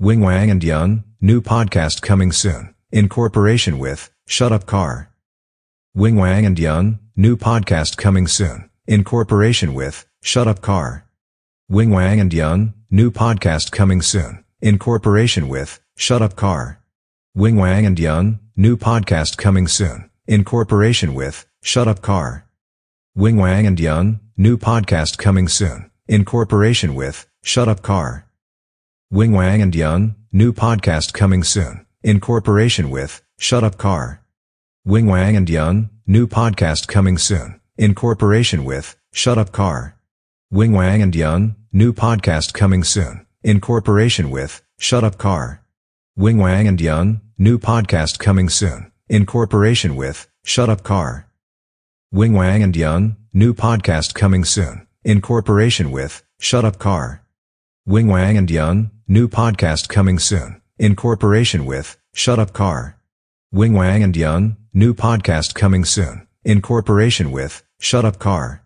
Wing Wang and Young, new podcast coming soon. In cooperation with Shut Up Car. Wing Wang and Young, new podcast coming soon. In cooperation with Shut Up Car. Wing Wang and Young, new podcast coming soon. In cooperation with Shut Up Car. Wing Wang and Young, new podcast coming soon. In cooperation with Shut Up Car. Wing Wang and Yun, new podcast coming soon. In cooperation with Shut Up Car. Wing Wang and Young, new podcast coming soon. In cooperation with Shut Up Car. Wing Wang and Young, new podcast coming soon. In cooperation with Shut Up Car. Wing Wang and Young, new podcast coming soon. In cooperation with Shut Up Car. Wing Wang and Young, new podcast coming soon. In cooperation with Shut Up Car. Wing Wang and Young, new podcast coming soon. In cooperation with Shut Up Car. Wing Wang and Yun, new podcast coming soon. In cooperation with Shut Up Car. Wing Wang and Young, new podcast coming soon. In cooperation with Shut Up Car.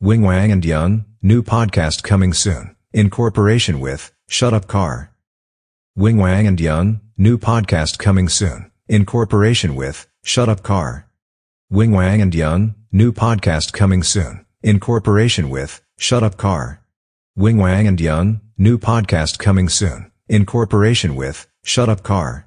Wing Wang and Young, new podcast coming soon. In cooperation with Shut Up Car. Wing Wang and Young, new podcast coming soon. In cooperation with Shut Up Car. Wing Wang and Yun, new podcast coming soon. In cooperation with Shut Up Car. Wing Wang and Young, new podcast coming soon. In cooperation with Shut Up Car.